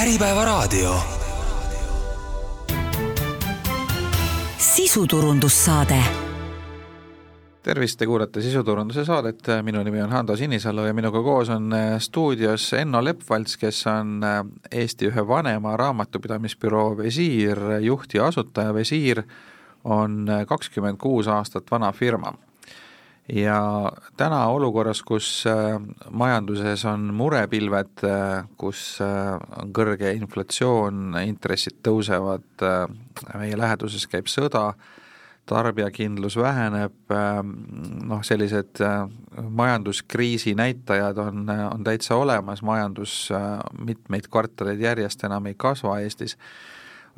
Äripäevaraadio. sisuturundussaade. Tervist, te kuulate sisuturunduse saadet, minu nimi on Hando Sinisalu ja minuga koos on äh, stuudios Enno Leppvalts, kes on äh, Eesti ühe vanema raamatupidamisbüroo Visiir juht ja asutaja, Visiir on äh, kakskümmend kuus aastat vana firma ja täna olukorras, kus äh, majanduses on murepilved, äh, kus äh, on kõrge inflatsioon, intressid tõusevad, meie läheduses käib sõda, tarbijakindlus väheneb, noh, sellised majanduskriisi näitajad on, on täitsa olemas, majandus mitmeid kvartaleid järjest enam ei kasva Eestis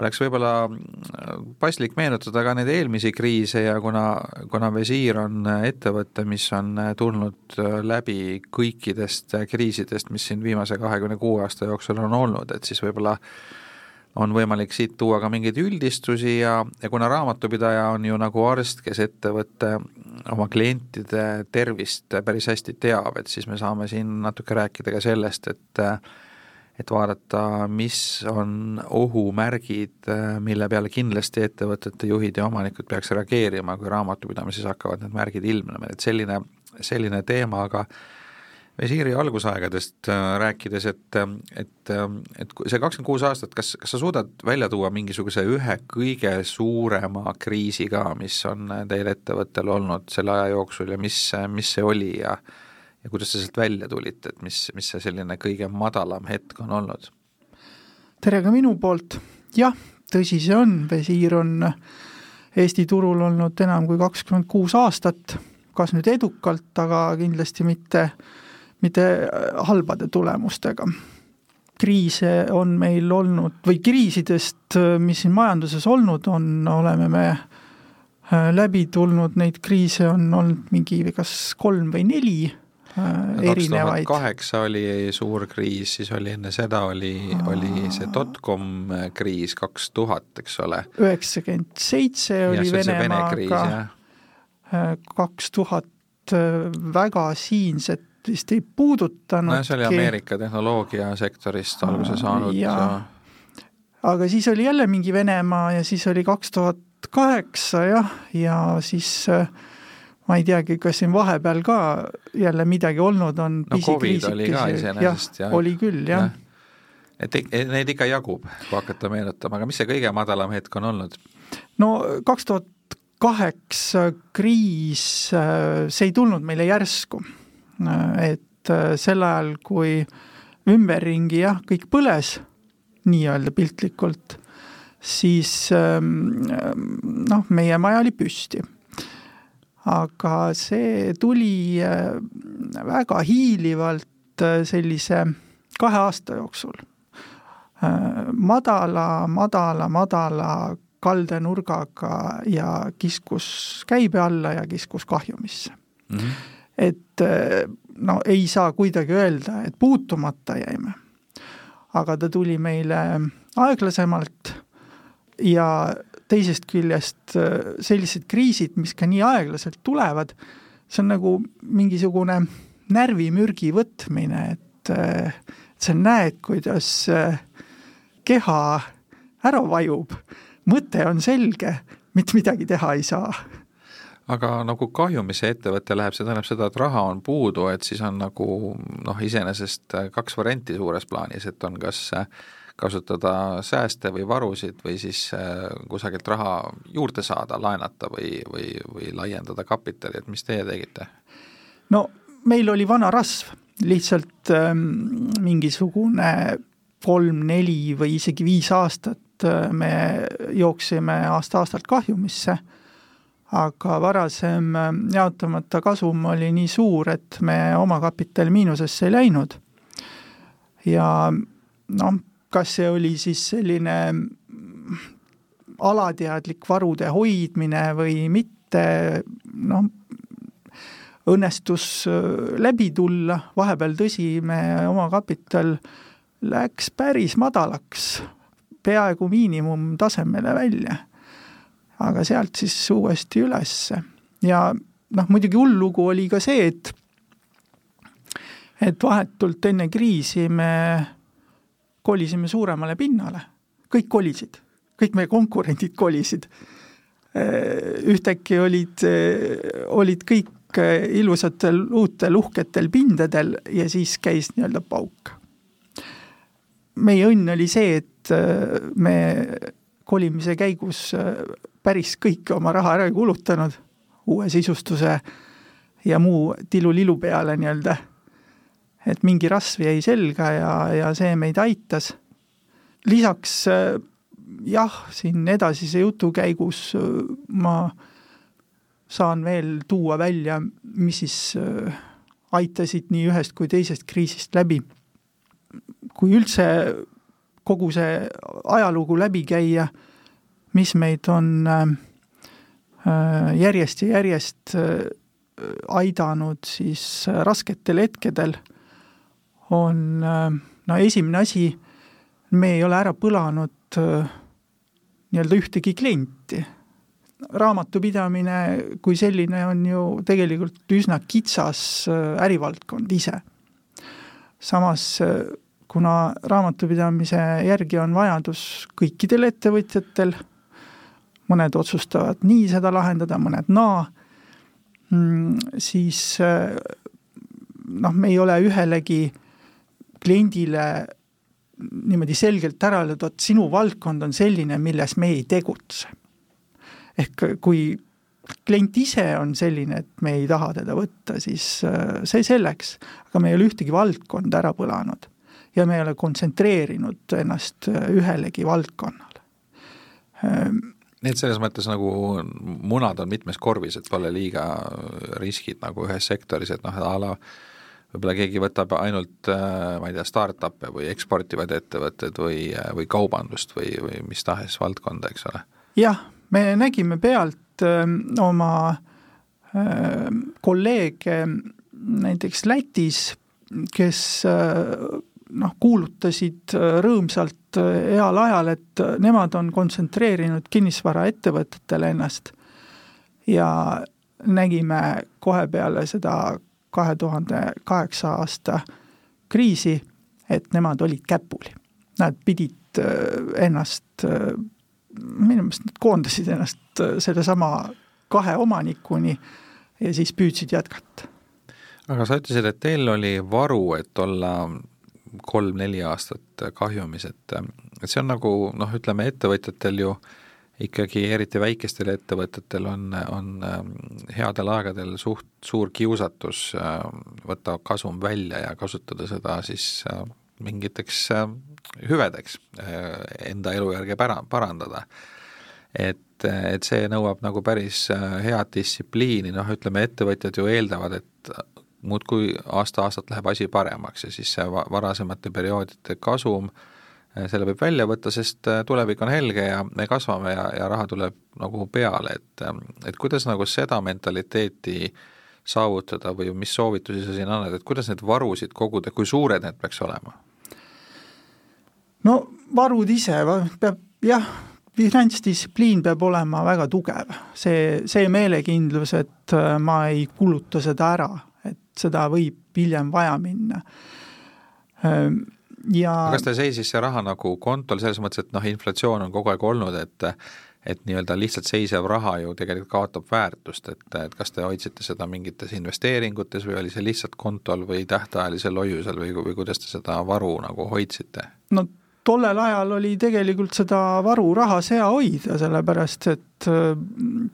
oleks võib-olla äh, paslik meenutada ka neid eelmisi kriise ja kuna, kuna Visiir on ettevõte, mis on tulnud äh, läbi kõikidest kriisidest, mis siin viimase kahekümne kuue aasta jooksul on olnud, et siis võib-olla on võimalik siit tuua ka mingeid üldistusi ja, ja kuna raamatupidaja on ju nagu arst, kes ettevõtte oma klientide tervist päris hästi teab, et siis me saame siin natuke rääkida ka sellest, et äh, et vaadata, mis on ohumärgid, mille peale kindlasti ettevõtete juhid ja omanikud peaks reageerima, kui raamatupidamises hakkavad need märgid ilmnema, et selline, selline teema, aga visiiri algusaegadest äh, rääkides, et, et, et see kakskümmend kuus aastat, kas, kas sa suudad välja tuua mingisuguse ühe kõige suurema kriisi ka, mis on teil ettevõttel olnud selle aja jooksul ja mis, mis see oli ja ja kuidas te sealt välja tulite, et mis, mis see selline kõige madalam hetk on olnud? tere ka minu poolt, jah, tõsi see on, Visiir on Eesti turul olnud enam kui kakskümmend kuus aastat, kas nüüd edukalt, aga kindlasti mitte, mitte halbade tulemustega. kriise on meil olnud või kriisidest, mis siin majanduses olnud on, oleme me äh, läbi tulnud, neid kriise on olnud mingi kas kolm või neli Äh, erinevaid. kaheksa oli suur kriis, siis oli enne seda oli, oli see dotcom kriis kaks tuhat, eks ole. üheksakümmend seitse oli Venemaaga, äh, kaks tuhat äh, väga siinset vist ei puudutanud. no see oli Ameerika tehnoloogiasektorist alguse saanud. aga siis oli jälle mingi Venemaa ja siis oli kaks tuhat kaheksa jah, ja siis äh, ma ei teagi, kas siin vahepeal ka jälle midagi olnud on. no Covid oli ka iseenesest ja. oli küll, jah ja. et neid ikka jagub, kui hakata meenutama, aga mis see kõige madalam hetk on olnud? no kaks tuhat kaheksa kriis, see ei tulnud meile järsku. et sel ajal, kui ümberringi jah, kõik põles, nii-öelda piltlikult, siis noh, meie maja oli püsti aga see tuli äh, väga hiilivalt äh, sellise kahe aasta jooksul. Äh, madala, madala, madala kaldenurgaga ja kiskus käibe alla ja kiskus kahjumisse mm. -hmm. et no ei saa kuidagi öelda, et puutumata jäime. aga ta tuli meile aeglasemalt ja teisest küljest äh, sellised kriisid, mis ka nii aeglaselt tulevad, see on nagu mingisugune närvimürgi võtmine, et äh, sa näed, kuidas äh, keha ära vajub, mõte on selge, mitte midagi teha ei saa. Aga nagu kahjumisse ettevõte läheb, see tähendab seda, et raha on puudu, et siis on nagu noh, iseenesest kaks varianti suures plaanis, et on kas äh, kasutada sääste või varusid või siis äh, kusagilt raha juurde saada, laenata või, või, või laiendada kapitali, et mis teie tegite? no meil oli vana rasv, lihtsalt ähm, mingisugune kolm-neli või isegi viis aastat äh, me jooksime aasta-aastalt kahjumisse, aga varasem äh, jaotamata kasum oli nii suur, et me omakapitali miinusesse ei läinud. ja noh, kas see oli siis selline alateadlik varude hoidmine või mitte, noh, õnnestus äh, läbi tulla, vahepeal tõsi, me omakapital läks päris madalaks, peaaegu miinimumtasemele välja. aga sealt siis uuesti ülesse ja noh, muidugi hull lugu oli ka see, et et vahetult enne kriisi me kolisime suuremale pinnale, kõik kolisid, kõik meie konkurendid kolisid. ühtäkki olid, olid kõik ilusatel uutel uhketel pindadel ja siis käis nii-öelda pauk. meie õnn oli see, et me kolimise käigus päris kõike oma raha ära ei kulutanud, uue sisustuse ja muu tilulilu peale nii-öelda et mingi rasv jäi selga ja, ja see meid aitas. lisaks jah, siin edasise jutu käigus ma saan veel tuua välja, mis siis aitasid nii ühest kui teisest kriisist läbi. kui üldse kogu see ajalugu läbi käia, mis meid on järjest ja järjest aidanud siis rasketel hetkedel on no esimene asi, me ei ole ära põlanud nii-öelda ühtegi klienti. raamatupidamine kui selline on ju tegelikult üsna kitsas ärivaldkond ise. samas kuna raamatupidamise järgi on vajadus kõikidel ettevõtjatel, mõned otsustavad nii seda lahendada, mõned naa, mm, siis noh, me ei ole ühelegi kliendile niimoodi selgelt ära öelda, et sinu valdkond on selline, milles me ei tegutse. ehk kui klient ise on selline, et me ei taha teda võtta, siis äh, see selleks, aga me ei ole ühtegi valdkonda ära põlanud ja me ei ole kontsentreerinud ennast äh, ühelegi valdkonnale. Ähm, nii et selles mõttes nagu munad on mitmes korvis, et pole liiga riskid nagu ühes sektoris, et noh, a la võib-olla keegi võtab ainult äh, ma ei tea, startup'e või eksportivaid ettevõtteid või, äh, või kaubandust või, või mis tahes valdkonda, eks ole. jah, me nägime pealt öö, ähm, oma öö, ähm, kolleege näiteks Lätis, kes öö, noh, kuulutasid rõõmsalt heal ajal, et nemad on kontsentreerinud kinnisvaraettevõtetele ennast ja nägime kohe peale seda kahe tuhande kaheksa aasta kriisi, et nemad olid käpuli. Nad pidid äh, ennast, äh, minu meelest nad koondasid ennast äh, sellesama kahe omanikuni ja siis püüdsid jätkata. aga sa ütlesid, et teil oli varu, et olla kolm-neli aastat kahjumis, et, see on nagu noh, ütleme ettevõtjatel ju äh, ikkagi eriti väikestel ettevõtetel on, on ähm, headel aegadel suht suur kiusatus ähm, võtta kasum välja ja kasutada seda siis äh, mingiteks äh, hüvedeks äh, enda elujärge pära-, parandada. et, et see nõuab nagu päris head distsipliini, noh ütleme, ettevõtjad ju eeldavad, et muudkui aasta-aastalt läheb asi paremaks ja siis see varasemate perioodide kasum äh, Äh, selle võib välja võtta, sest äh, tulevik on helge ja me kasvame ja, ja raha tuleb nagu peale, et ähm, et kuidas nagu seda mentaliteeti saavutada või mis soovitusi sa siin annad, et kuidas neid varusid koguda, kui suured need peaks olema? no varud ise peab jah, finantsdistsipliin peab olema väga tugev, see, see meelekindlus, et äh, ma ei kuluta seda ära, et seda võib hiljem vaja minna ähm, ja kas teil seisis see raha nagu kontol selles mõttes, et noh, inflatsioon on kogu aeg olnud, et et nii-öelda lihtsalt seisev raha ju tegelikult kaotab väärtust, et, et kas te hoidsite seda mingites investeeringutes või oli see lihtsalt kontol või tähtajalisel hoiusel või, või kuidas te seda varu nagu hoidsite? no tollel ajal oli tegelikult seda varu rahas hea hoida, sellepärast et äh,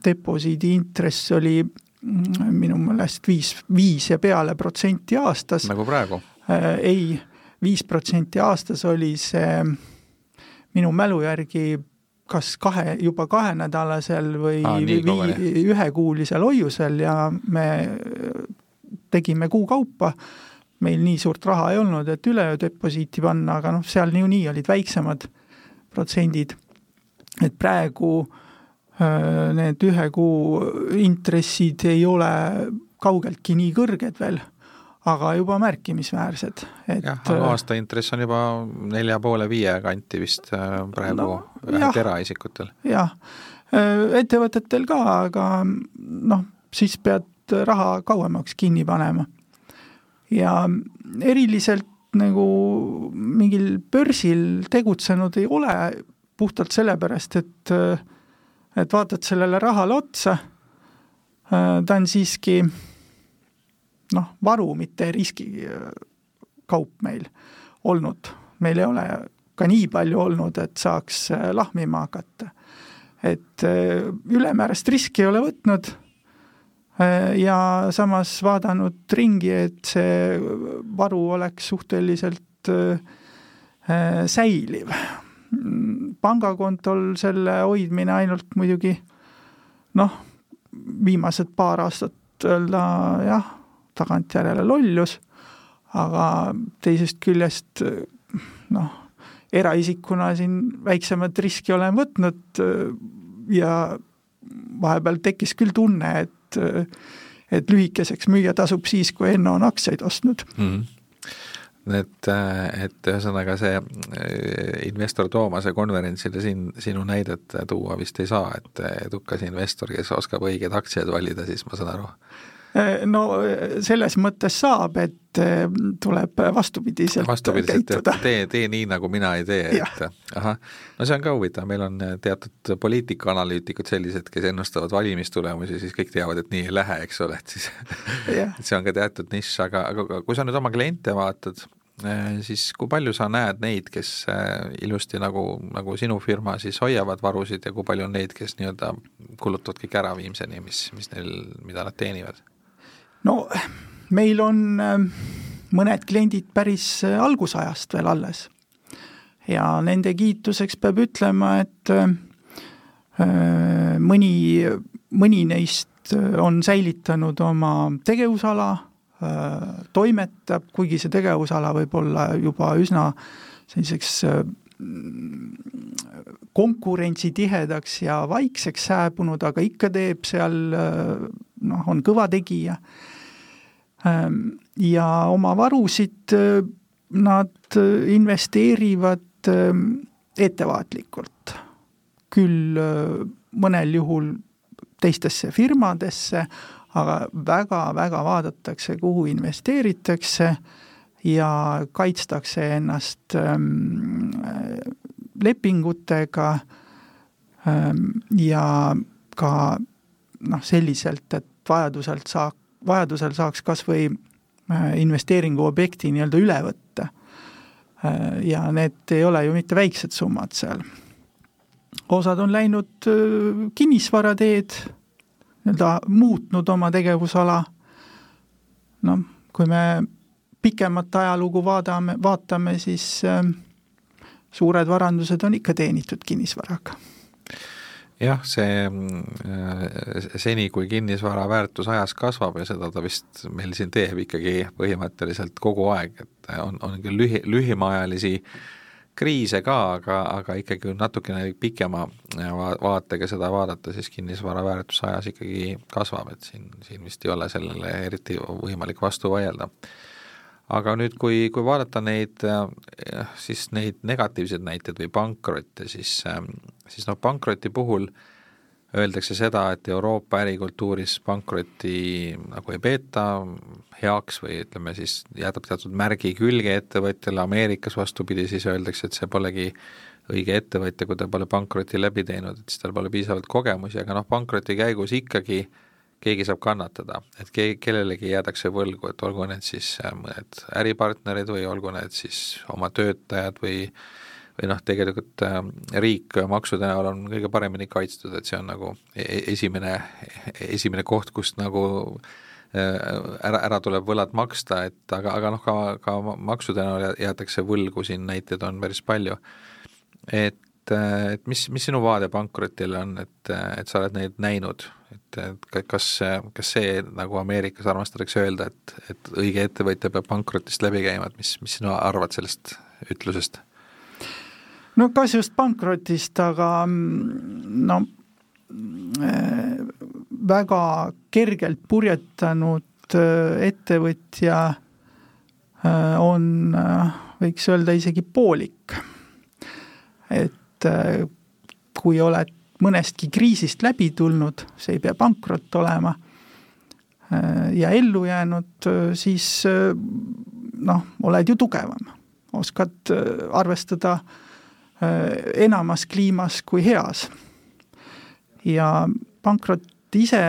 deposiidi intress oli mm, minu meelest viis, viis ja peale protsenti aastas. nagu praegu? Äh, ei viis protsenti aastas oli see minu mälu järgi kas kahe, juba kahenädalasel või ah, vii, ühekuulisel hoiusel ja me tegime kuu kaupa, meil nii suurt raha ei olnud, et üleöö deposiiti panna, aga noh, seal niikuinii olid väiksemad protsendid. et praegu need ühe kuu intressid ei ole kaugeltki nii kõrged veel aga juba märkimisväärsed, et jah, aga äh, aastaintress on juba nelja poole viie kanti vist äh, praegu no, vähemalt eraisikutel. jah, äh, ettevõtetel ka, aga noh, siis pead raha kauemaks kinni panema. ja eriliselt nagu mingil börsil tegutsenud ei ole, puhtalt sellepärast, et et vaatad sellele rahale otsa, ta on siiski noh, varu, mitte riskikaup meil olnud. meil ei ole ka nii palju olnud, et saaks lahmima hakata. et ülemäärast riski ei ole võtnud Äh, ja samas vaadanud ringi, et see varu oleks suhteliselt äh, äh, säiliv. pangakontol selle hoidmine ainult muidugi noh, viimased paar aastat öelda jah, tagantjärele lollus, aga teisest küljest noh, eraisikuna siin väiksemat riski olen võtnud ja vahepeal tekkis küll tunne, et et et lühikeseks müüa tasub siis, kui enne on aktsiaid ostnud mm. -hmm et, et ühesõnaga see äh, investor Toomase konverentsile siin sinu näidet tuua vist ei saa, et edukas investor, kes oskab õigeid aktsiaid valida, siis ma saan aru Äh, no äh, selles mõttes saab, et äh, tuleb vastupidiselt, vastupidiselt käituda. tee, tee nii, nagu mina ei tee, et ahah, no see on ka huvitav, meil on teatud poliitikaanalüütikud sellised, kes ennustavad valimistulemusi, siis kõik teavad, et nii ei lähe, eks ole, et siis et see on ka teatud nišš, aga, aga kui sa nüüd oma kliente vaatad, siis kui palju sa näed neid, kes ilusti nagu, nagu sinu firma siis hoiavad varusid ja kui palju on neid, kes nii-öelda kulutavad kõik ära viimseni, mis, mis neil, mida nad teenivad? No meil on ähm, mõned kliendid päris äh, algusajast veel alles. Ja nende kiituseks peab ütlema, et mõni, mõni neist on säilitanud oma tegevusala, toimetab, kuigi see tegevusala võib olla juba üsna selliseks konkurentsitihedaks ja vaikseks hääbunud, aga ikka teeb seal noh, on kõva tegija. Ja oma varusid nad investeerivad ettevaatlikult, küll mõnel juhul teistesse firmadesse, aga väga-väga vaadatakse, kuhu investeeritakse ja kaitstakse ennast ähm, lepingutega ja ka noh, selliselt, et vajaduselt saa-, vajadusel saaks kas või äh, investeeringuobjekti nii-öelda üle võtta. Äh, ja need ei ole ju mitte väiksed summad seal. osad on läinud äh, kinnisvarateed, nii-öelda muutnud oma tegevusala, noh, kui me pikemat ajalugu vaadame, vaatame, siis suured varandused on ikka teenitud kinnisvaraga. Jah, see äh, seni, kui kinnisvara väärtus ajas kasvab ja seda ta vist meil siin teeb ikkagi põhimõtteliselt kogu aeg, et on, on küll lühi, lühimaajalisi kriise ka, aga, aga ikkagi natukene pikema va vaatega seda vaadata, siis kinnisvara väärtus ajas ikkagi kasvab, et siin, siin vist ei ole sellele eriti võimalik vastu vaielda aga nüüd, kui, kui vaadata neid, äh, siis neid negatiivseid näiteid või pankrotte, siis, ähm, siis noh, pankroti puhul öeldakse seda, et Euroopa ärikultuuris pankrotti nagu ei peeta heaks või ütleme siis, jätab teatud märgi külge ettevõtjale, Ameerikas vastupidi, siis öeldakse, et see polegi õige ettevõtja, kui ta pole pankrotti läbi teinud, et siis tal pole piisavalt kogemusi, aga noh, pankroti käigus ikkagi äh, keegi saab kannatada, et keegi, kellelegi jäädakse võlgu, et olgu need siis äh, mõned äripartnerid või olgu need siis oma töötajad või või noh, tegelikult äh, riik maksude näol on kõige paremini kaitstud, et see on nagu e-, e-, esimene, esimene koht, kust nagu äh, ära, ära tuleb võlad maksta, et aga, aga noh, ka, ka maksude näol jäetakse võlgu, siin näiteid on päris palju. et, et mis, mis sinu vaade pankrotile on, et, et sa oled neid näinud et, kas, kas see, nagu Ameerikas armastatakse öelda, et, et õige ettevõtja peab pankrotist läbi käima, et mis, mis sina arvad sellest ütlusest? no kas just pankrotist, aga no äh, väga kergelt purjetanud äh, ettevõtja äh, on, võiks öelda isegi poolik. et kui oled mõnestki kriisist läbi tulnud, see ei pea pankrot olema, äh, ja ellu jäänud, äh, siis äh, noh, oled ju tugevam, oskad arvestada enamas kliimas kui heas. ja pankrot ise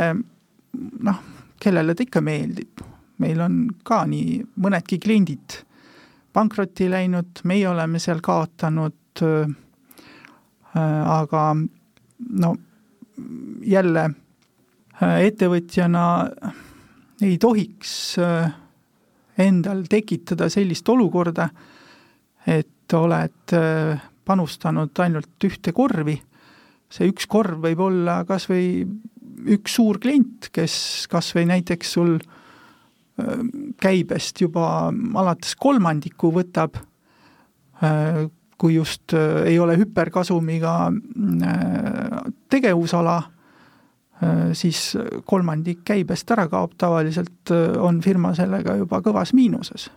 noh, kellele ta ikka meeldib, meil on ka nii mõnedki kliendid pankrotti läinud, meie oleme seal kaotanud, aga no jälle ettevõtjana ei tohiks endal tekitada sellist olukorda, et oled panustanud ainult ühte korvi, see üks korv võib olla kas või üks suur klient, kes kas või näiteks sul käibest juba alates kolmandiku võtab, kui just ei ole hüperkasumiga tegevusala, siis kolmandik käibest ära kaob, tavaliselt on firma sellega juba kõvas miinuses.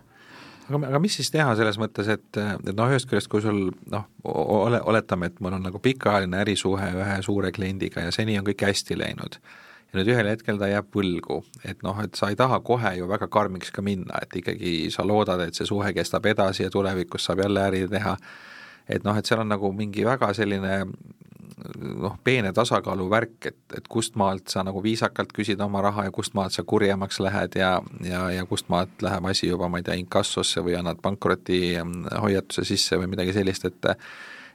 Aga, aga mis siis teha selles mõttes, et, et noh, ühest küljest, kui sul noh, ole, oletame, et mul on nagu pikaajaline ärisuhe ühe suure kliendiga ja seni on kõik hästi läinud, ja nüüd ühel hetkel ta jääb võlgu, et noh, et sa ei taha kohe ju väga karmiks ka minna, et ikkagi sa loodad, et see suhe kestab edasi ja tulevikus saab jälle äri teha, et noh, et seal on nagu mingi väga selline noh, peene tasakaalu värk, et, et kust maalt sa nagu viisakalt küsid oma raha ja kust maalt sa kurjemaks lähed ja, ja, ja kust maalt läheb asi juba, ma ei tea, inkassosse või annad pankrotihoiatuse sisse või midagi sellist, et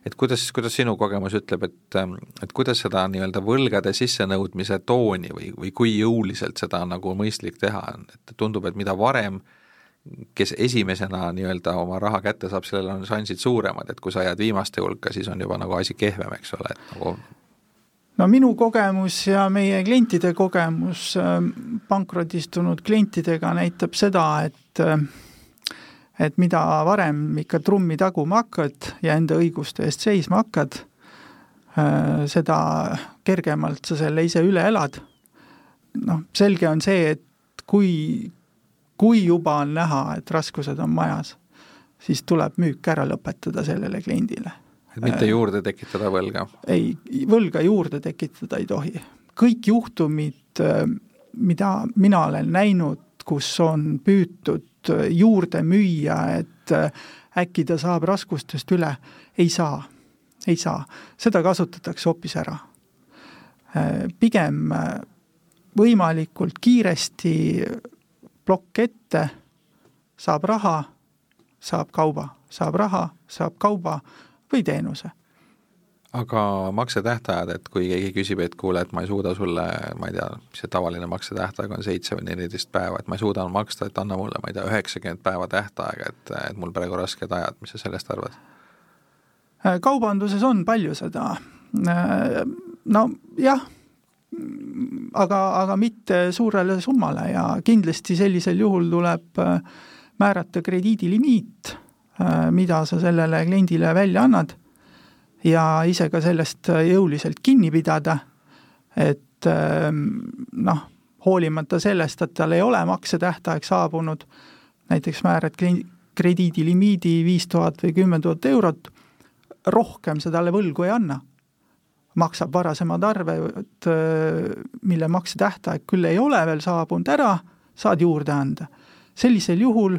et kuidas, kuidas sinu kogemus ütleb, et, et kuidas seda nii-öelda võlgade sissenõudmise tooni või, või kui jõuliselt seda nagu mõistlik teha on, et tundub, et mida varem äh, kes esimesena nii-öelda oma raha kätte saab, sellel on šansid suuremad, et kui sa jääd viimaste hulka, siis on juba nagu asi kehvem, eks ole, et nagu no minu kogemus ja meie klientide kogemus ähm, pankrotistunud klientidega näitab seda, et äh, et mida varem ikka trummi taguma hakkad ja enda õiguste eest seisma hakkad, äh, seda kergemalt sa selle ise üle elad. noh, selge on see, et kui kui juba on näha, et raskused on majas, siis tuleb müük ära lõpetada sellele kliendile. et mitte äh, juurde tekitada võlga? ei, võlga juurde tekitada ei tohi. kõik juhtumid, äh, mida mina olen näinud, kus on püütud äh, juurde müüa, et äkki ta saab raskustest üle, ei saa, ei saa. seda kasutatakse hoopis ära. pigem võimalikult kiiresti plokk ette, saab raha, saab kauba, saab raha, saab kauba või teenuse. aga maksetähtajad, et kui keegi küsib, et kuule, et ma ei suuda sulle, ma ei tea, mis see tavaline maksetähtaeg on, seitse või neliteist päeva, et ma ei suuda maksta, et anna mulle, ma ei tea, üheksakümmend päeva tähtaega, et, et mul praegu rasked ajad, mis sa sellest arvad? kaubanduses on palju seda, no jah aga, aga mitte suurele summale ja kindlasti sellisel juhul tuleb äh, määrata krediidilimiit, äh, mida sa sellele kliendile välja annad ja ise ka sellest jõuliselt kinni pidada, et ähm, noh, hoolimata sellest, et tal ei ole maksetähtaeg saabunud, näiteks määrad krediidilimiidi viis tuhat või kümme tuhat eurot, rohkem sa talle võlgu ei anna maksab varasemad arved, mille maksetähtaeg küll ei ole veel saabunud ära, saad juurde anda. sellisel juhul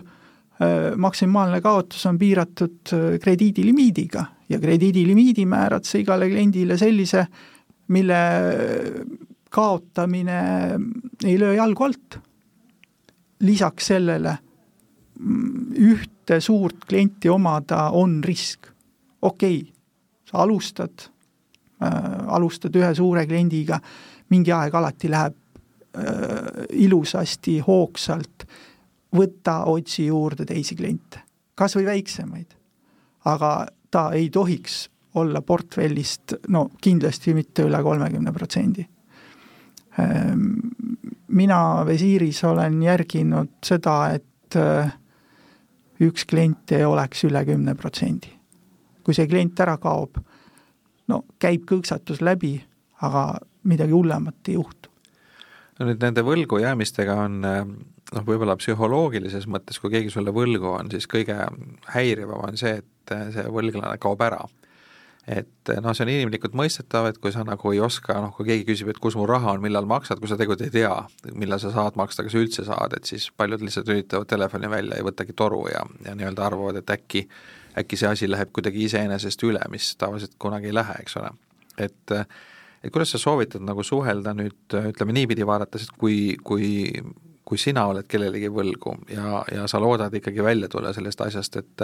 maksimaalne kaotus on piiratud krediidilimiidiga ja krediidilimiidi määrad sa igale kliendile sellise, mille kaotamine ei löö jalgu alt. lisaks sellele mm, ühte suurt klienti omada on risk. okei okay,, sa alustad Äh, alustad ühe suure kliendiga, mingi aeg alati läheb äh, ilusasti, hoogsalt, võta, otsi juurde teisi kliente, kas või väiksemaid. aga ta ei tohiks olla portfellist, no kindlasti mitte üle kolmekümne protsendi. Ähm, mina visiiris olen järginud seda, et äh, üks klient ei oleks üle kümne protsendi. kui see klient ära kaob no käib kõksatus läbi, aga midagi hullemat ei juhtu. no nüüd nende võlgu jäämistega on noh, võib-olla psühholoogilises mõttes, kui keegi sulle võlgu on, siis kõige häirivam on see, et see võlglane kaob ära. et noh, see on inimlikult mõistetav, et kui sa nagu ei oska, noh kui keegi küsib, et kus mu raha on, millal maksad, kui sa tegelikult ei tea, millal sa saad maksta, kas üldse saad, et siis paljud lihtsalt lülitavad telefoni välja, ei võtagi toru ja, ja nii-öelda arvavad, et äkki, äkki see asi läheb kuidagi iseenesest üle, mis tavaliselt kunagi ei lähe, eks ole. et et kuidas sa soovitad nagu suhelda nüüd ütleme niipidi vaadates, et kui, kui kui sina oled kellelegi võlgu ja, ja sa loodad ikkagi välja tulla sellest asjast, et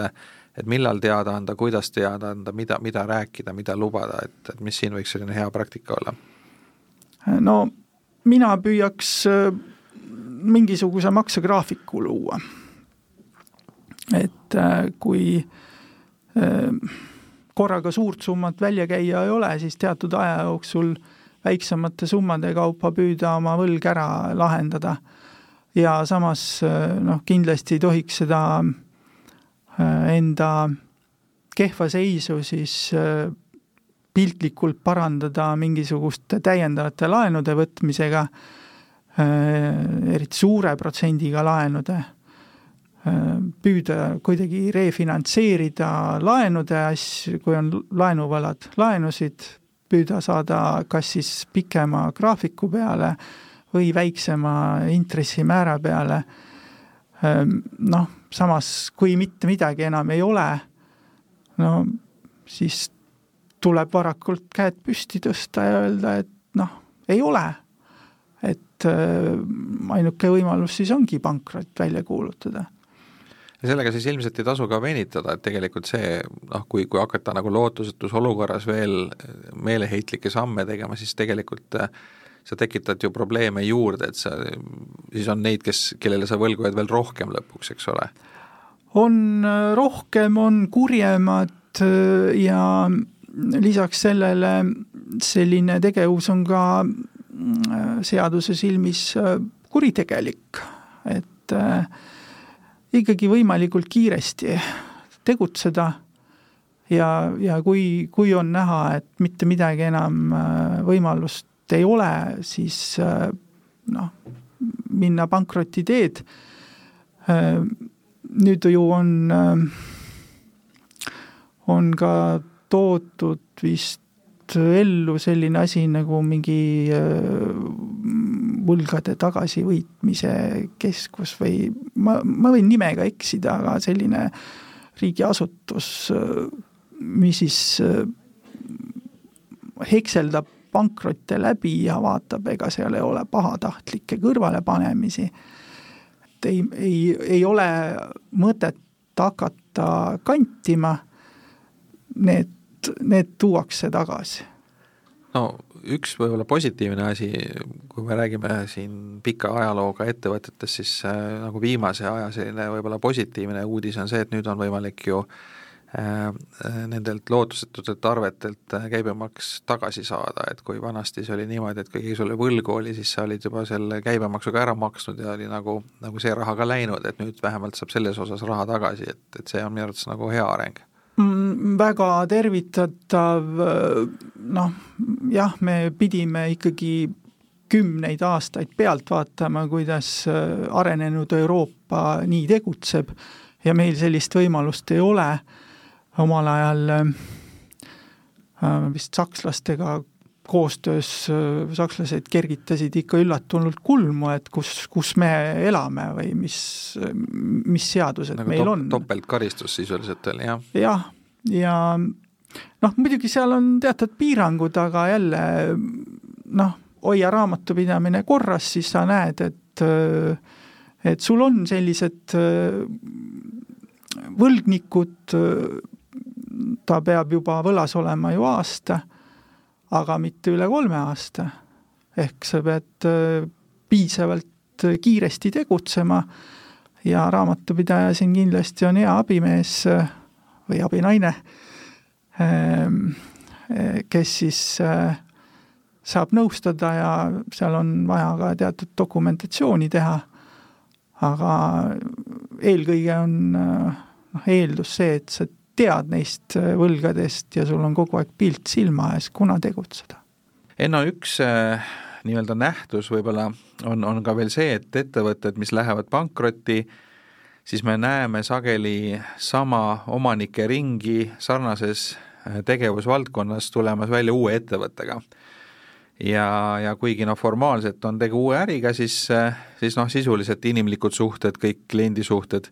et millal teada anda, kuidas teada anda, mida, mida rääkida, mida lubada, et, et mis siin võiks selline hea praktika olla? no mina püüaks äh, mingisuguse maksegraafiku luua. et äh, kui äh, korraga suurt summat välja käia ei ole, siis teatud aja jooksul väiksemate summade kaupa püüda oma võlg ära lahendada. Ja samas noh, kindlasti ei tohiks seda äh, enda kehva seisu siis äh, piltlikult parandada mingisuguste täiendavate laenude võtmisega, äh, eriti suure protsendiga laenude, püüda kuidagi refinantseerida laenude asju, kui on laenuvõlad, laenusid, püüda saada kas siis pikema graafiku peale või väiksema intressimäära peale. Ehm, noh, samas kui mitte midagi enam ei ole, no siis tuleb varakult käed püsti tõsta ja öelda, et noh, ei ole. et ehm, ainuke võimalus siis ongi pankrot välja kuulutada ja sellega siis ilmselt ei tasu ka venitada, et tegelikult see noh, kui, kui hakata nagu lootusetus olukorras veel meeleheitlikke samme tegema, siis tegelikult äh, sa tekitad ju probleeme juurde, et sa, siis on neid, kes, kellele sa võlgu jääd veel rohkem lõpuks, eks ole? on äh, rohkem, on kurjemad äh, ja lisaks sellele selline tegevus on ka äh, seaduse silmis kuritegelik, et ikkagi võimalikult kiiresti tegutseda ja, ja kui, kui on näha, et mitte midagi enam võimalust ei ole, siis äh, noh, minna pankroti teed. Äh, nüüd ju on, äh, on ka toodud vist ellu selline asi nagu mingi võlgade tagasivõitmise keskus või ma, ma võin nimega eksida, aga selline riigiasutus, mis siis hekseldab pankrotte läbi ja vaatab, ega seal ei ole pahatahtlikke kõrvalepanemisi. et ei, ei, ei ole mõtet hakata kantima, need, need tuuakse tagasi. no üks võib-olla positiivne asi, kui me räägime siin pika ajalooga ettevõtetest, siis äh, nagu viimase aja selline võib-olla positiivne uudis on see, et nüüd on võimalik ju äh, Äh, nendelt lootusetutelt arvetelt äh, käibemaks tagasi saada, et kui vanasti see oli niimoodi, et kui keegi sulle võlgu oli, siis sa olid juba selle käibemaksu ka ära maksnud ja oli nagu, nagu see raha ka läinud, et nüüd vähemalt saab selles osas raha tagasi, et, et see on minu arvates nagu hea areng. Väga tervitatav, noh jah, me pidime ikkagi kümneid aastaid pealt vaatama, kuidas arenenud Euroopa nii tegutseb. Ja meil sellist võimalust ei ole. Omal ajal äh, vist sakslastega koostöös äh, sakslased kergitasid ikka üllatunult kulmu, et kus, kus me elame või mis, mis seadused nagu meil top, on. topeltkaristus sisuliselt oli, jah? jah, ja noh, muidugi seal on teatud piirangud, aga jälle noh, hoia raamatupidamine korras, siis sa näed, et et sul on sellised võlgnikud, ta peab juba võlas olema ju aasta, aga mitte üle kolme aasta. ehk sa pead piisavalt kiiresti tegutsema ja raamatupidaja siin kindlasti on hea abimees või abinaine, ähm, äh, kes siis saab nõustada ja seal on vaja ka teatud dokumentatsiooni teha, aga eelkõige on noh, eeldus see, et sa tead neist äh, võlgadest ja sul on kogu aeg pilt silma ees, kuna tegutseda. Enno, üks äh, nii-öelda nähtus võib-olla on, on ka veel see, et ettevõtted, mis lähevad pankrotti, siis me näeme sageli sama omanike ringi sarnases tegevusvaldkonnas tulemas välja uue ettevõttega. ja, ja kuigi noh, formaalselt on tegu uue äriga, siis, siis noh, sisuliselt inimlikud suhted, kõik kliendisuhted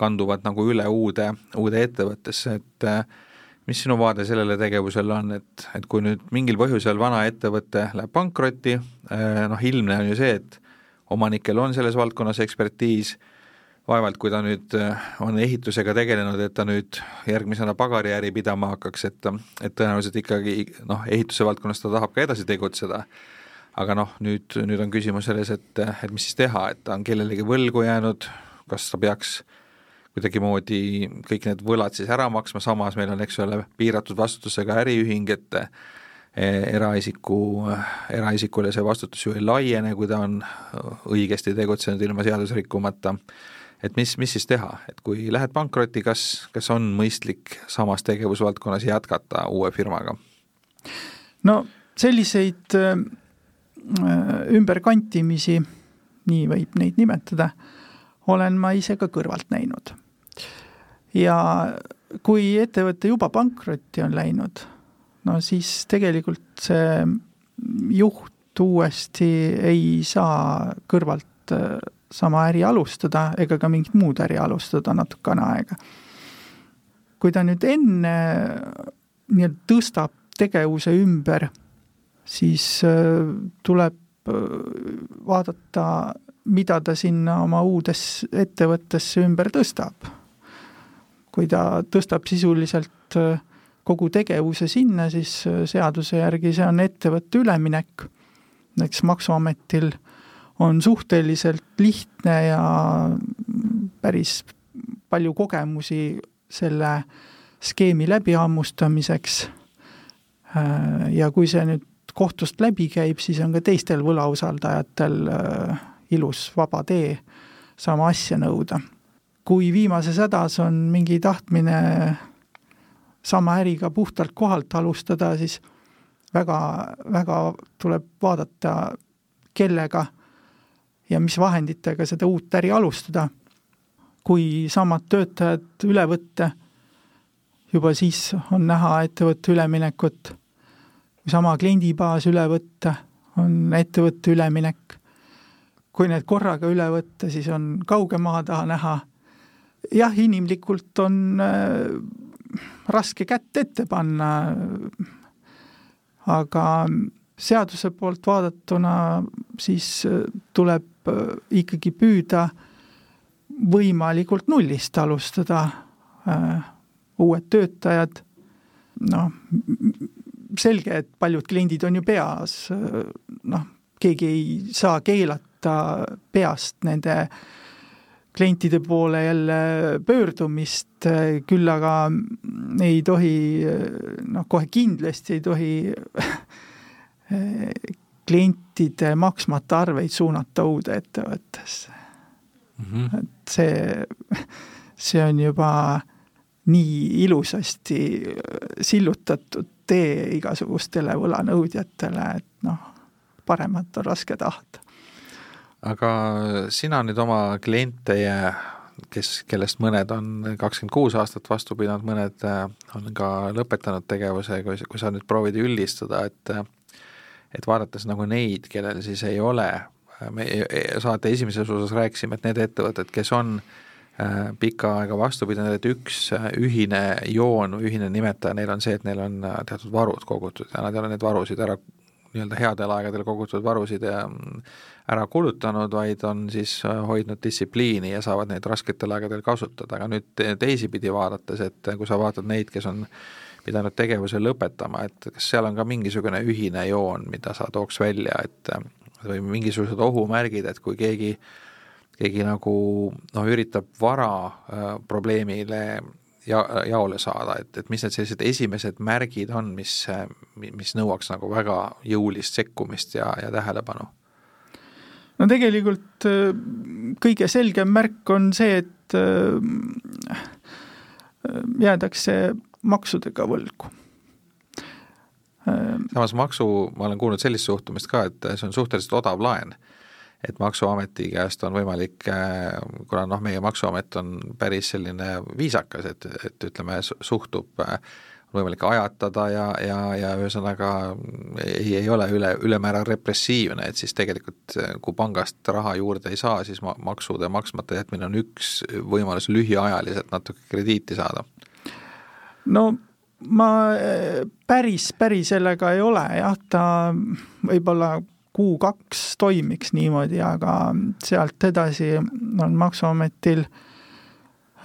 kanduvad nagu üle uude, uude ettevõttesse, et mis sinu vaade sellele tegevusele on, et, et kui nüüd mingil põhjusel vana ettevõte läheb pankrotti, noh ilmne on ju see, et omanikel on selles valdkonnas ekspertiis, vaevalt kui ta nüüd äh, on ehitusega tegelenud, et ta nüüd järgmisena pagariäri pidama hakkaks, et, et tõenäoliselt ikkagi noh, ehituse valdkonnas ta tahab ka edasi tegutseda. aga noh, nüüd, nüüd on küsimus selles, et, et mis siis teha, et ta on kellelegi võlgu jäänud, kas ta peaks kuidagimoodi kõik need võlad siis ära maksma, samas meil on, eks ole, piiratud vastutusega äriühing, et eraisiku, eraisikule see vastutus ju ei laiene, kui ta on õigesti tegutsenud ilma seadusi rikkumata, et mis, mis siis teha, et kui lähed pankrotti, kas, kas on mõistlik samas tegevusvaldkonnas jätkata uue firmaga? no selliseid äh, ümberkantimisi, nii võib neid nimetada, olen ma ise ka kõrvalt näinud. Ja kui ettevõte juba pankrotti on läinud no siis tegelikult see juht uuesti ei saa kõrvalt äh, sama äri alustada ega ka mingit muud äri alustada natukene aega. kui ta nüüd enne nii-öelda tõstab tegevuse ümber, siis äh, tuleb äh, vaadata, mida ta sinna oma uudes ettevõttesse ümber tõstab. Kui ta tõstab sisuliselt äh, kogu tegevuse sinna, siis äh, seaduse järgi see on ettevõtte üleminek. näiteks Maksuametil on suhteliselt lihtne ja päris palju kogemusi selle skeemi läbihammustamiseks. Äh, ja kui see nüüd kohtust läbi käib, siis on ka teistel võlausaldajatel ilus vaba tee sama asja nõuda. Kui viimases hädas on mingi tahtmine sama äriga puhtalt kohalt alustada, siis väga, väga tuleb vaadata, kellega ja mis vahenditega seda uut äri alustada. kui samad töötajad üle võtta, juba siis on näha ettevõtte üleminekut. kui sama kliendibaas üle võtta, on ettevõtte üleminek. kui need korraga üle võtta, siis on kauge maa taha näha. Jah, inimlikult on raske kätt ette panna, aga seaduse poolt vaadatuna siis tuleb ikkagi püüda võimalikult nullist alustada, uued töötajad, noh, selge, et paljud kliendid on ju peas, noh, keegi ei saa keelata peast nende äh, klientide poole jälle pöördumist, küll aga ei tohi, noh, kohe kindlasti ei tohi klientide maksmata arveid suunata uude ettevõttesse mm. -hmm. et see, see on juba nii ilusasti sillutatud tee igasugustele võlanõudjatele, et noh, paremat on raske tahta aga sina nüüd oma kliente ja kes, kellest mõned on kakskümmend kuus aastat vastu pidanud, mõned äh, on ka lõpetanud tegevuse, kui, kui sa nüüd proovid üldistada, et et vaadates nagu neid, kellel siis ei ole, me saate esimeses osas rääkisime, et need ettevõtted, kes on äh, pikka aega vastu pidanud, et üks äh, ühine joon või ühine nimetaja neil on see, et neil on teatud varud kogutud ja nad ei ole neid varusid ära nii-öelda headel aegadel kogutud varusid ja ära kulutanud, vaid on siis äh, hoidnud distsipliini ja saavad neid rasketel aegadel kasutada, aga nüüd teisipidi vaadates, et kui sa vaatad neid, kes on pidanud tegevuse lõpetama, et kas seal on ka mingisugune ühine joon, mida sa tooks välja, et või mingisugused ohumärgid, et kui keegi, keegi nagu noh, üritab vara äh, probleemile ja, jaole saada, et, et mis need sellised esimesed märgid on, mis, mis nõuaks nagu väga jõulist sekkumist ja, ja tähelepanu? No tegelikult äh, kõige selgem märk on see, et äh, jäädakse maksudega võlgu. Äh, samas maksu, ma olen kuulnud sellist suhtumist ka, et see on suhteliselt odav laen et Maksuameti käest on võimalik, kuna noh, meie Maksuamet on päris selline viisakas, et, et ütleme, suhtub võimalik ajatada ja, ja, ja ühesõnaga ei, ei ole üle, ülemäära repressiivne, et siis tegelikult kui pangast raha juurde ei saa, siis ma-, maksude maksmata jätmine on üks võimalus lühiajaliselt natuke krediiti saada. no ma päris, päris sellega ei ole jah, ta võib-olla kuu-kaks toimiks niimoodi, aga sealt edasi on Maksuametil äh,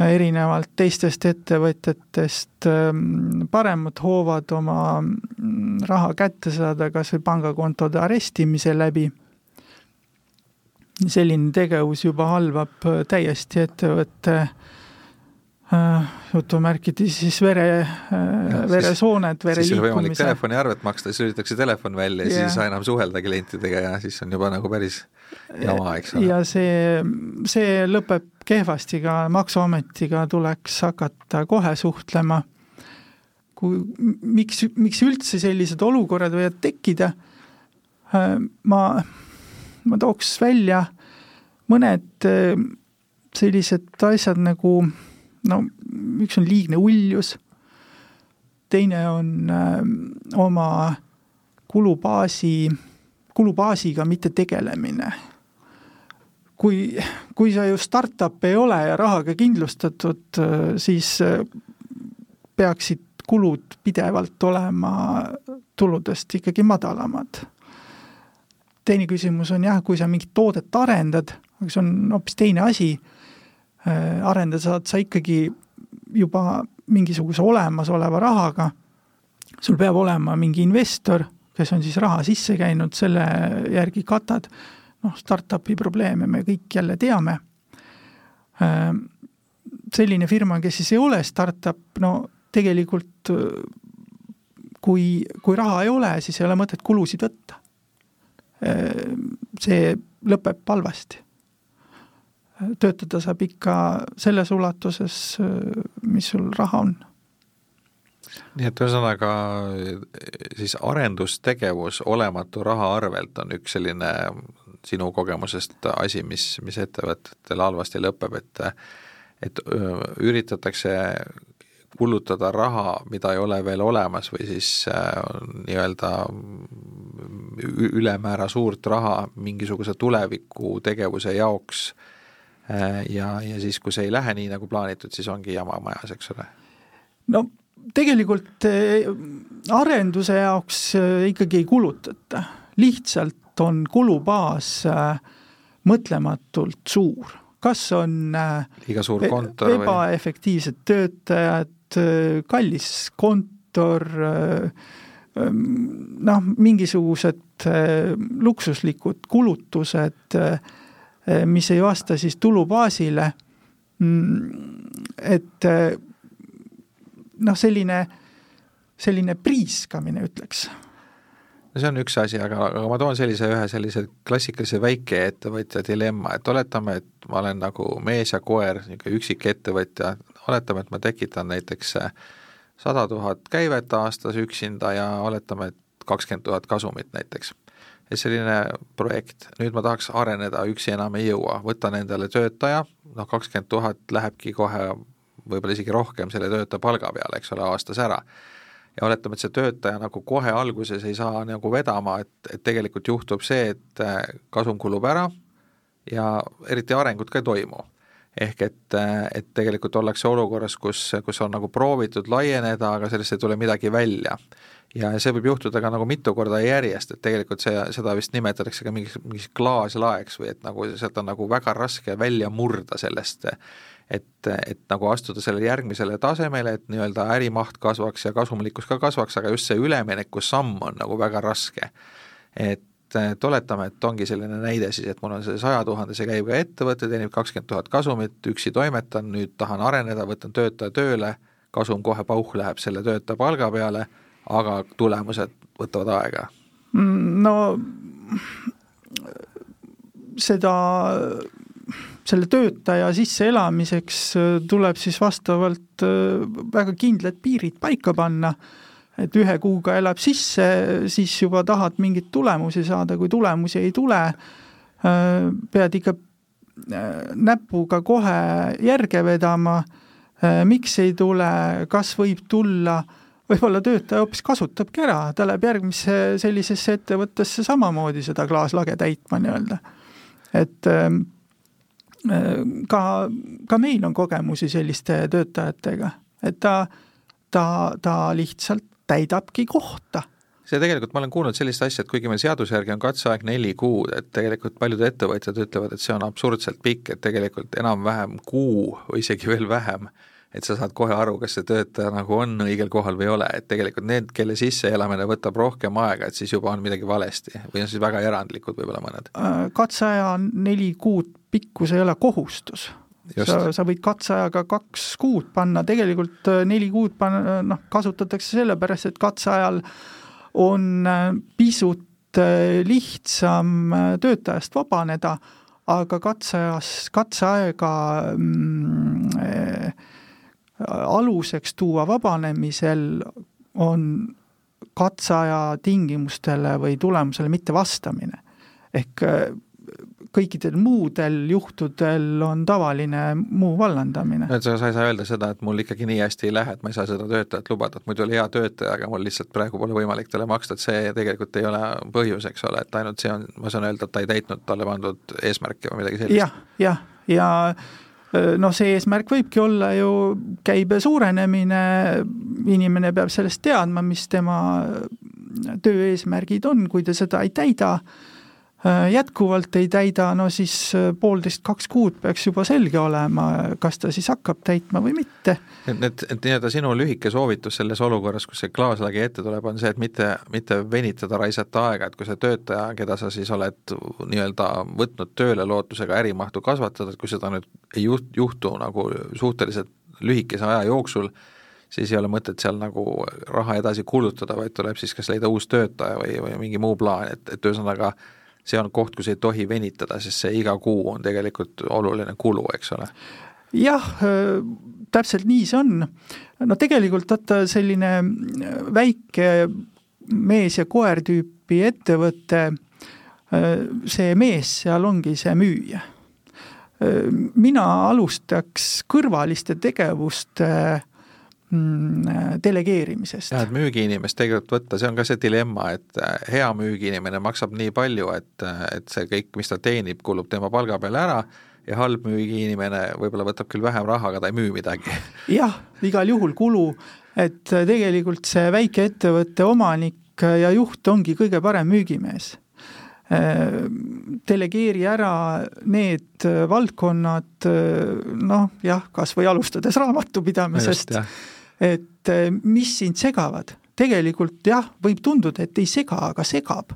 erinevalt teistest ettevõtjatest ähm, paremad hoovad oma mm, raha kätte saada kas või pangakontode arestimise läbi. selline tegevus juba halvab täiesti ettevõtte äh, jutumärkides siis vere, äh, veresooned, vere siis on võimalik telefoniarvet maksta, siis lülitatakse telefon välja ja yeah. siis ei saa enam suhelda klientidega ja siis on juba nagu päris jama, eks ole. ja see, see lõpeb kehvasti, ka Maksuametiga tuleks hakata kohe suhtlema. kui, miks, miks üldse sellised olukorrad võivad tekkida, äh, ma, ma tooks välja mõned äh, sellised asjad nagu no üks on liigne uljus, teine on öö, äh, oma kulubaasi, kulubaasiga mitte tegelemine kui, kui sa ju startup ei ole ja rahaga kindlustatud, siis äh, peaksid kulud pidevalt olema tuludest ikkagi madalamad. teine küsimus on jah, kui sa mingit toodet arendad, aga see on hoopis teine asi, äh, arendada saad sa ikkagi juba mingisuguse olemasoleva rahaga, sul peab olema mingi investor, kes on siis raha sisse käinud, selle järgi katad noh, startup'i probleeme me kõik jälle teame. Ehm, selline firma, kes siis ei ole startup, no tegelikult kui, kui raha ei ole, siis ei ole mõtet kulusid võtta. Ehm, see lõpeb halvasti. töötada saab ikka selles ulatuses, mis sul raha on nii et ühesõnaga siis arendustegevus olematu raha arvelt on üks selline sinu kogemusest asi, mis, mis ettevõtetel halvasti lõpeb, et et üritatakse kulutada raha, mida ei ole veel olemas või siis äh, nii-öelda ülemäära suurt raha mingisuguse tuleviku tegevuse jaoks äh, ja, ja siis, kui see ei lähe nii, nagu plaanitud, siis ongi jama majas, eks ole? no tegelikult arenduse jaoks ikkagi ei kulutata, lihtsalt on kulubaas äh, mõtlematult suur, kas on äh, liiga suur e-, kontor ebaefektiivsed või? töötajad, äh, kallis kontor, ähm, noh, mingisugused luksuslikud kulutused, mis ei vasta siis tulubaasile, mm, et noh, selline, selline priiskamine, ütleks no see on üks asi, aga, aga ma toon sellise ühe sellise klassikalise väikeettevõtja dilemma, et oletame, et ma olen nagu mees ja koer, niisugune üksik ettevõtja, oletame, et ma tekitan näiteks sada tuhat käivet aastas üksinda ja oletame, et kakskümmend tuhat kasumit näiteks. ja selline projekt, nüüd ma tahaks areneda, üksi enam ei jõua, võtan endale töötaja, noh kakskümmend tuhat lähebki kohe võib-olla isegi rohkem selle töötaja palga peale, eks ole, aastas ära ja oletame, et see töötaja nagu kohe alguses ei saa nagu vedama, et, et tegelikult juhtub see, et äh, kasum kulub ära ja eriti arengut ka ei toimu. ehk et, äh, et tegelikult ollakse olukorras, kus, kus on nagu proovitud laieneda, aga sellest ei tule midagi välja. ja see võib juhtuda ka nagu mitu korda järjest, et tegelikult see, seda vist nimetatakse ka mingiks, mingiks klaaslaeks või et nagu sealt on nagu väga raske välja murda sellest et, et nagu astuda sellele järgmisele tasemele, et nii-öelda ärimaht kasvaks ja kasumlikkus ka kasvaks, aga just see üleminekusamm on nagu väga raske. et, et oletame, et ongi selline näide siis, et mul on see saja tuhandese käibega ettevõte, teenib kakskümmend tuhat kasumit, üksi toimetan, nüüd tahan areneda, võtan töötaja tööle, kasum kohe pauh läheb selle töötaja palga peale, aga tulemused võtavad aega. Mm, no seda selle töötaja sisseelamiseks äh, tuleb siis vastavalt äh, väga kindlad piirid paika panna, et ühe kuuga elab sisse, siis juba tahad mingeid tulemusi saada, kui tulemusi ei tule, äh, pead ikka näpuga kohe järge vedama, miks ei tule, kas võib tulla, võib-olla töötaja hoopis kasutabki ära, ta läheb järgmisse sellisesse ettevõttesse samamoodi seda klaaslage täitma nii-öelda. et ähm, äh, ka, ka meil on kogemusi selliste töötajatega, et ta, ta, ta lihtsalt täidabki kohta. See tegelikult, ma olen kuulnud sellist asja, et kuigi meil seaduse järgi on katseaeg neli kuud, et tegelikult paljud ettevõtjad ütlevad, et see on absurdselt pikk, et tegelikult enam-vähem kuu või isegi veel vähem et sa saad kohe aru, kas see töötaja nagu on õigel kohal või ei ole, et tegelikult need, kelle sisseelamine võtab rohkem aega, et siis juba on midagi valesti või on siis väga erandlikud võib-olla mõned? Äh, katseaja neli kuud pikkus ei ole kohustus. sa, sa võid katseajaga kaks kuud panna, tegelikult äh, neli kuud panna, noh, kasutatakse sellepärast, et katseajal on äh, pisut lihtsam töötajast vabaneda, aga katseajas, katseaega mm, aluseks tuua vabanemisel on katseaja tingimustele või tulemusele mittevastamine. ehk äh, kõikidel muudel juhtudel on tavaline muu vallandamine. et sa, sa ei saa öelda seda, et mul ikkagi nii hästi ei lähe, et ma ei saa seda töötajat lubada, et muidu oli hea töötaja, aga mul lihtsalt praegu pole võimalik talle maksta, et see tegelikult ei ole põhjus, eks ole, et ainult see on, ma saan öelda, et ta ei täitnud talle pandud eesmärki või midagi sellist ja,. jah, jah, ja, ja noh, see eesmärk võibki olla ju käibe suurenemine, inimene peab sellest teadma, mis tema töö eesmärgid on, kui ta seda ei täida, jätkuvalt ei täida, no siis poolteist, kaks kuud peaks juba selge olema, kas ta siis hakkab täitma või mitte. et, et, et nii-öelda sinu lühike soovitus selles olukorras, kus see klaaslagi ette tuleb, on see, et mitte, mitte venitada, raisata aega, et kui see töötaja, keda sa siis oled nii-öelda võtnud tööle lootusega ärimahtu kasvatada, et kui seda nüüd ei juht, juhtu nagu suhteliselt lühikese aja jooksul, siis ei ole mõtet seal nagu raha edasi kulutada, vaid tuleb siis kas leida uus töötaja või, või mingi muu plaan, et, et ühesõnaga see on koht, kus ei tohi venitada, sest see iga kuu on tegelikult oluline kulu, eks ole. jah, täpselt nii see on. no tegelikult vaata selline väike mees ja koer tüüpi ettevõte, see mees seal ongi see müüja. mina alustaks kõrvaliste tegevuste Mm, delegeerimisest. jah, et müügiinimest tegelikult võtta, see on ka see dilemma, et äh, hea müügiinimene maksab nii palju, et, äh, et see kõik, mis ta teenib, kulub tema palga peale ära ja halb müügiinimene võib-olla võtab küll vähem raha, aga ta ei müü midagi. jah, igal juhul kulu, et äh, tegelikult see väikeettevõtte omanik ja juht ongi kõige parem müügimees delegeeri ära need valdkonnad, noh jah, kas või alustades raamatupidamisest, et eh, mis sind segavad. tegelikult jah, võib tunduda, et ei sega, aga segab.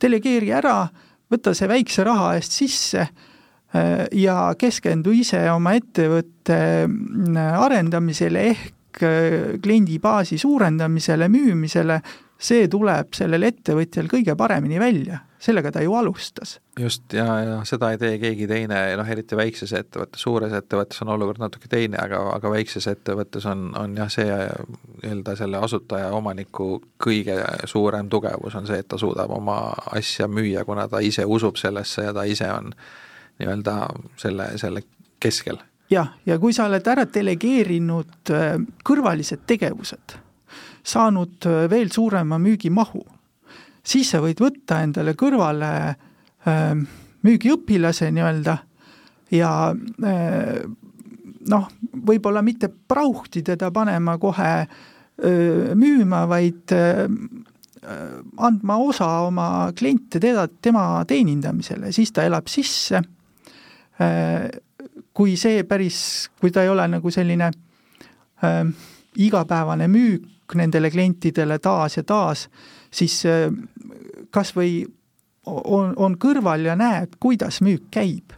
delegeeri ära, võta see väikse raha eest sisse eh, ja keskendu ise oma ettevõtte mm, arendamisele ehk eh, kliendibaasi suurendamisele, müümisele, see tuleb sellel ettevõtjal kõige paremini välja sellega ta ju alustas. just, ja, ja seda ei tee keegi teine, noh eriti väikses ettevõttes, suures ettevõttes on olukord natuke teine, aga, aga väikses ettevõttes on, on jah, see nii-öelda selle asutaja, omaniku kõige suurem tugevus on see, et ta suudab oma asja müüa, kuna ta ise usub sellesse ja ta ise on nii-öelda selle, selle keskel. jah, ja kui sa oled ära delegeerinud äh, kõrvalised tegevused, saanud äh, veel suurema müügimahu. Siis sa võid võtta endale kõrvale äh, müügiõpilase nii-öelda ja äh, noh, võib-olla mitte prauhti teda panema kohe äh, müüma, vaid andma osa oma kliente teda, tema teenindamisele, siis ta elab sisse. Kui see päris, kui ta ei ole nagu selline igapäevane müük nendele klientidele taas ja taas, siis äh, kas või on, on kõrval ja näeb, kuidas müük käib.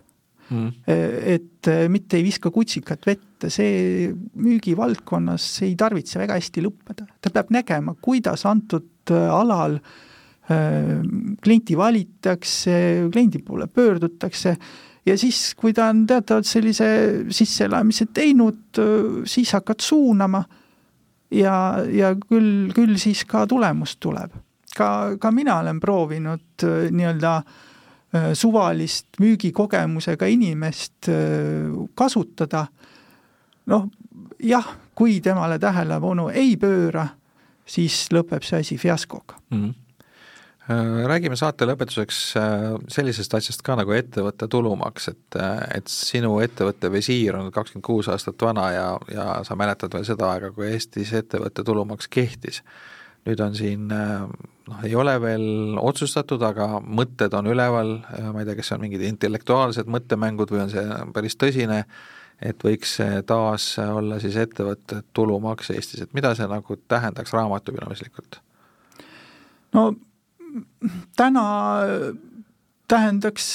Mm.. et äh, mitte ei viska kutsikat vette, see müügivaldkonnas ei tarvitse väga hästi lõppeda, ta peab nägema, kuidas antud äh, alal klienti valitakse, kliendi poole pöördutakse ja siis, kui ta on teatavalt sellise sisseelamise teinud, siis hakkad suunama ja, ja küll, küll siis ka tulemus tuleb. Ka, ka mina olen proovinud äh, nii-öelda äh, suvalist müügikogemusega inimest äh, kasutada, noh jah, kui temale tähelepanu ei pööra, siis lõpeb see asi fiaskoga. Mm. -hmm räägime saate lõpetuseks sellisest asjast ka nagu ettevõtte tulumaks, et, et sinu ettevõtte visiir on kakskümmend kuus aastat vana ja, ja sa mäletad veel seda aega, kui Eestis ettevõtte tulumaks kehtis. Nüüd on siin noh, ei ole veel otsustatud, aga mõtted on üleval, ma ei tea, kas see on mingid intellektuaalsed mõttemängud või on see päris tõsine, et võiks taas olla siis ettevõtte tulumaks Eestis, et mida see nagu tähendaks raamatupidamislikult? no täna tähendaks,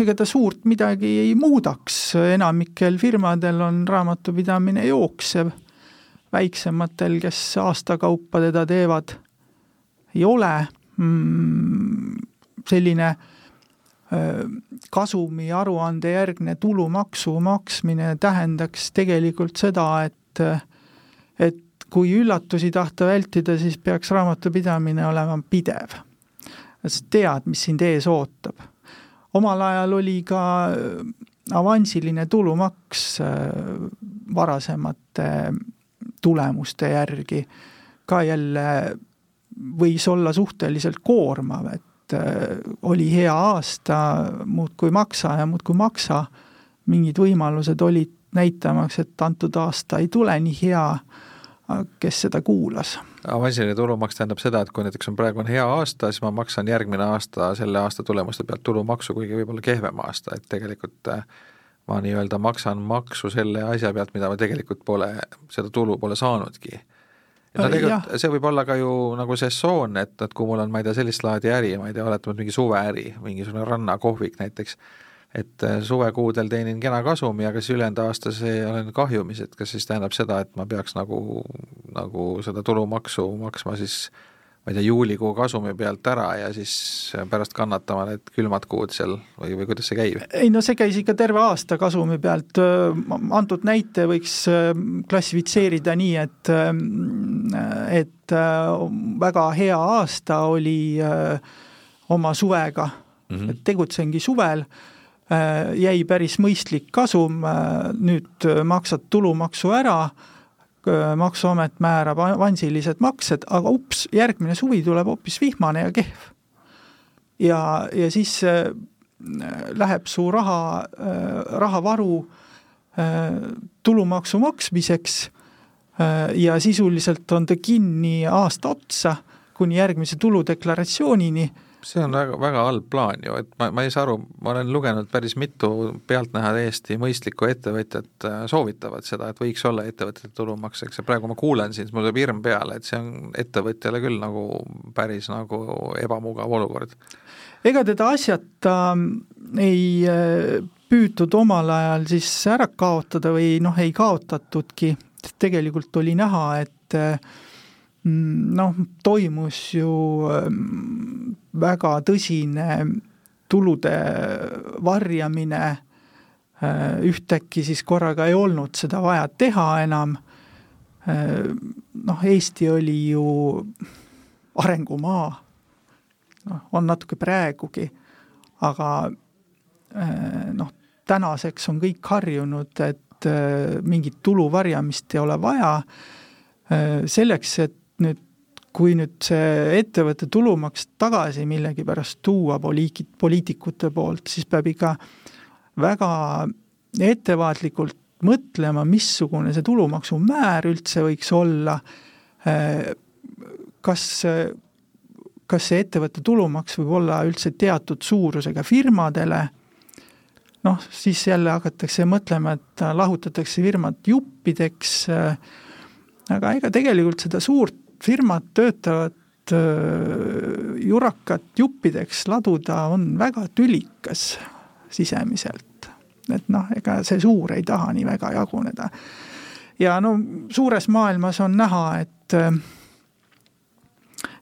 ega ta suurt midagi ei muudaks, enamikel firmadel on raamatupidamine jooksev. Väiksematel, kes aastakaupa teda teevad, ei ole mm, selline kasumi aruande järgne tulumaksu maksmine tähendaks tegelikult seda, et kui üllatusi tahta vältida, siis peaks raamatupidamine olema pidev. sa tead, mis sind ees ootab. omal ajal oli ka avansiline tulumaks varasemate tulemuste järgi ka jälle võis olla suhteliselt koormav, et äh, oli hea aasta, muudkui maksa ja muudkui maksa, mingid võimalused olid näitamaks, et antud aasta ei tule nii hea, kes seda kuulas. avansiline tulumaks tähendab seda, et kui näiteks on praegu on hea aasta, siis ma maksan järgmine aasta selle aasta tulemuste pealt tulumaksu, kuigi võib-olla kehvem aasta, et tegelikult äh, ma nii-öelda maksan maksu selle asja pealt, mida ma tegelikult pole, seda tulu pole saanudki. no tegelikult see võib olla ka ju nagu sessioon, et, et kui mul on, ma ei tea, sellist laadi äri, ma ei tea, oletame, et mingi suveäri, mingisugune rannakohvik näiteks, et äh, suvekuudel teenin kena kasumi, aga siis ülejäänud aastas olen kahjumis, et kas siis tähendab seda, et ma peaks nagu, nagu seda tulumaksu maksma siis ma ei tea, juulikuu kasumi pealt ära ja siis pärast kannatama need külmad kuud seal või, või kuidas see käib? ei no see käis ikka terve aasta kasumi pealt, antud näite võiks klassifitseerida nii, et et väga hea aasta oli oma suvega mm, -hmm. et tegutsengi suvel, jäi päris mõistlik kasum, nüüd maksad tulumaksu ära Äh, maksuamet määrab avansilised maksed, aga ups, järgmine suvi tuleb hoopis vihmane ja kehv. ja, ja siis äh, läheb su raha äh,, rahavaru äh, tulumaksu maksmiseks äh, ja sisuliselt on ta kinni aasta otsa kuni järgmise tuludeklaratsioonini see on väga, väga halb plaan ju, et ma, ma ei saa aru, ma olen lugenud päris mitu pealtnäha täiesti mõistlikku ettevõtjat äh, soovitavad seda, et võiks olla ettevõtete tulumaks, eks ja praegu ma kuulen siin, siis mul tuleb hirm peale, et see on ettevõtjale küll nagu päris nagu ebamugav olukord. ega teda asjata ei äh, püütud omal ajal siis ära kaotada või noh, ei kaotatudki, tegelikult oli näha, et äh, Mm, noh, toimus ju ähm, väga tõsine tulude varjamine, äh, ühtäkki siis korraga ei olnud seda vaja teha enam, äh, noh, Eesti oli ju arengumaa, noh, on natuke praegugi, aga äh, noh, tänaseks on kõik harjunud, et mingit tulu varjamist ei ole vaja, selleks, et nüüd kui nüüd see ettevõtte tulumaks tagasi millegipärast tuua poliitik, poliitikute poolt, siis peab ikka väga ettevaatlikult mõtlema, missugune see tulumaksumäär üldse võiks olla, kas, kas see ettevõtte tulumaks võib olla üldse teatud suurusega firmadele, noh, siis jälle hakatakse mõtlema, et lahutatakse firmad juppideks, aga ega tegelikult seda suurt firmad töötavad jurakat juppideks laduda on väga tülikas sisemiselt. et noh, ega see suur ei taha nii väga jaguneda. ja no suures maailmas on näha, et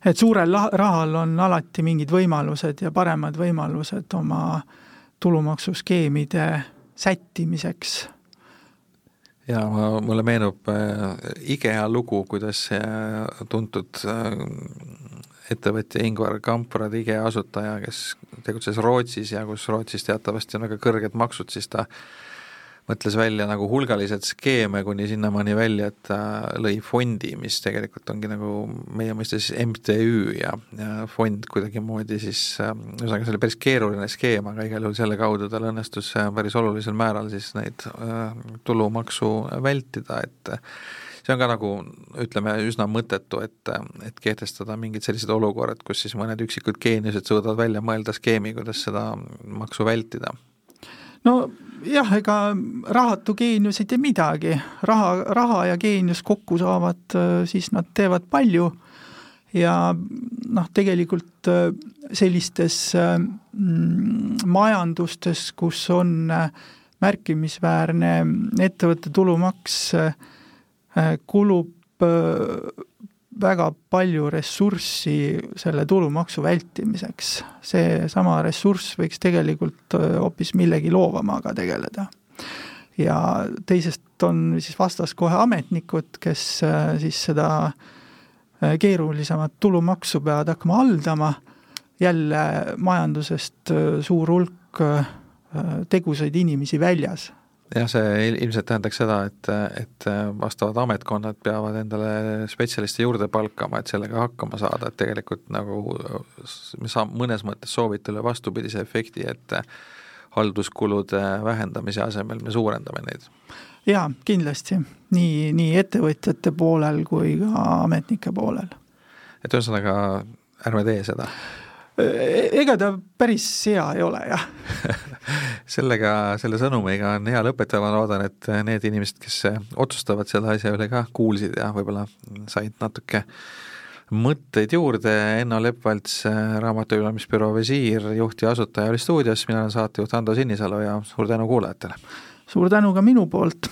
et suurel rahal on alati mingid võimalused ja paremad võimalused oma tulumaksuskeemide sättimiseks ja ma, mulle meenub äh, IKEA lugu, kuidas äh, tuntud äh, ettevõtja Ingvar Kamprad, IKEA asutaja, kes tegutses Rootsis ja kus Rootsis teatavasti on väga kõrged maksud, siis ta mõtles välja nagu hulgaliselt skeeme kuni sinnamaani välja, et ta lõi fondi, mis tegelikult ongi nagu meie mõistes MTÜ ja, ja fond kuidagimoodi siis, ühesõnaga see oli päris keeruline skeem, aga igal juhul selle kaudu tal õnnestus päris olulisel määral siis neid äh, tulumaksu vältida, et see on ka nagu ütleme, üsna mõttetu, et, et kehtestada mingid sellised olukorrad, kus siis mõned üksikud geeniused suudavad välja mõelda skeemi, kuidas seda maksu vältida. no jah, ega rahatu geenius ei tee midagi, raha, raha ja geenius kokku saavad, siis nad teevad palju. Ja noh, tegelikult sellistes mm, majandustes, kus on märkimisväärne ettevõtte tulumaks äh, Äh, kulub äh, väga palju ressurssi selle tulumaksu vältimiseks. seesama ressurss võiks tegelikult äh, hoopis millegi loovamaga tegeleda. ja teisest on siis vastas kohe ametnikud, kes siis seda keerulisemat tulumaksu peavad hakkama haldama, jälle majandusest suur hulk tegusaid inimesi väljas jah, see ilmselt tähendaks seda, et, et vastavad ametkonnad peavad endale spetsialiste juurde palkama, et sellega hakkama saada, et tegelikult nagu me saame mõnes mõttes soovitule vastupidise efekti, et halduskulude vähendamise asemel me suurendame neid. jaa, kindlasti, nii, nii ettevõtjate poolel kui ka ametnike poolel. et ühesõnaga, ärme tee seda ega ta päris hea ei ole, jah sellega, selle sõnumiga on hea lõpetada, ma loodan, et need inimesed, kes otsustavad selle asja üle ka, kuulsid ja võib-olla said natuke mõtteid juurde, Enno Leppvalts, raamatupidamisbüroo visiir, juht ja asutaja oli stuudios, mina olen saatejuht Ando Sinisalu ja suur tänu kuulajatele! suur tänu ka minu poolt!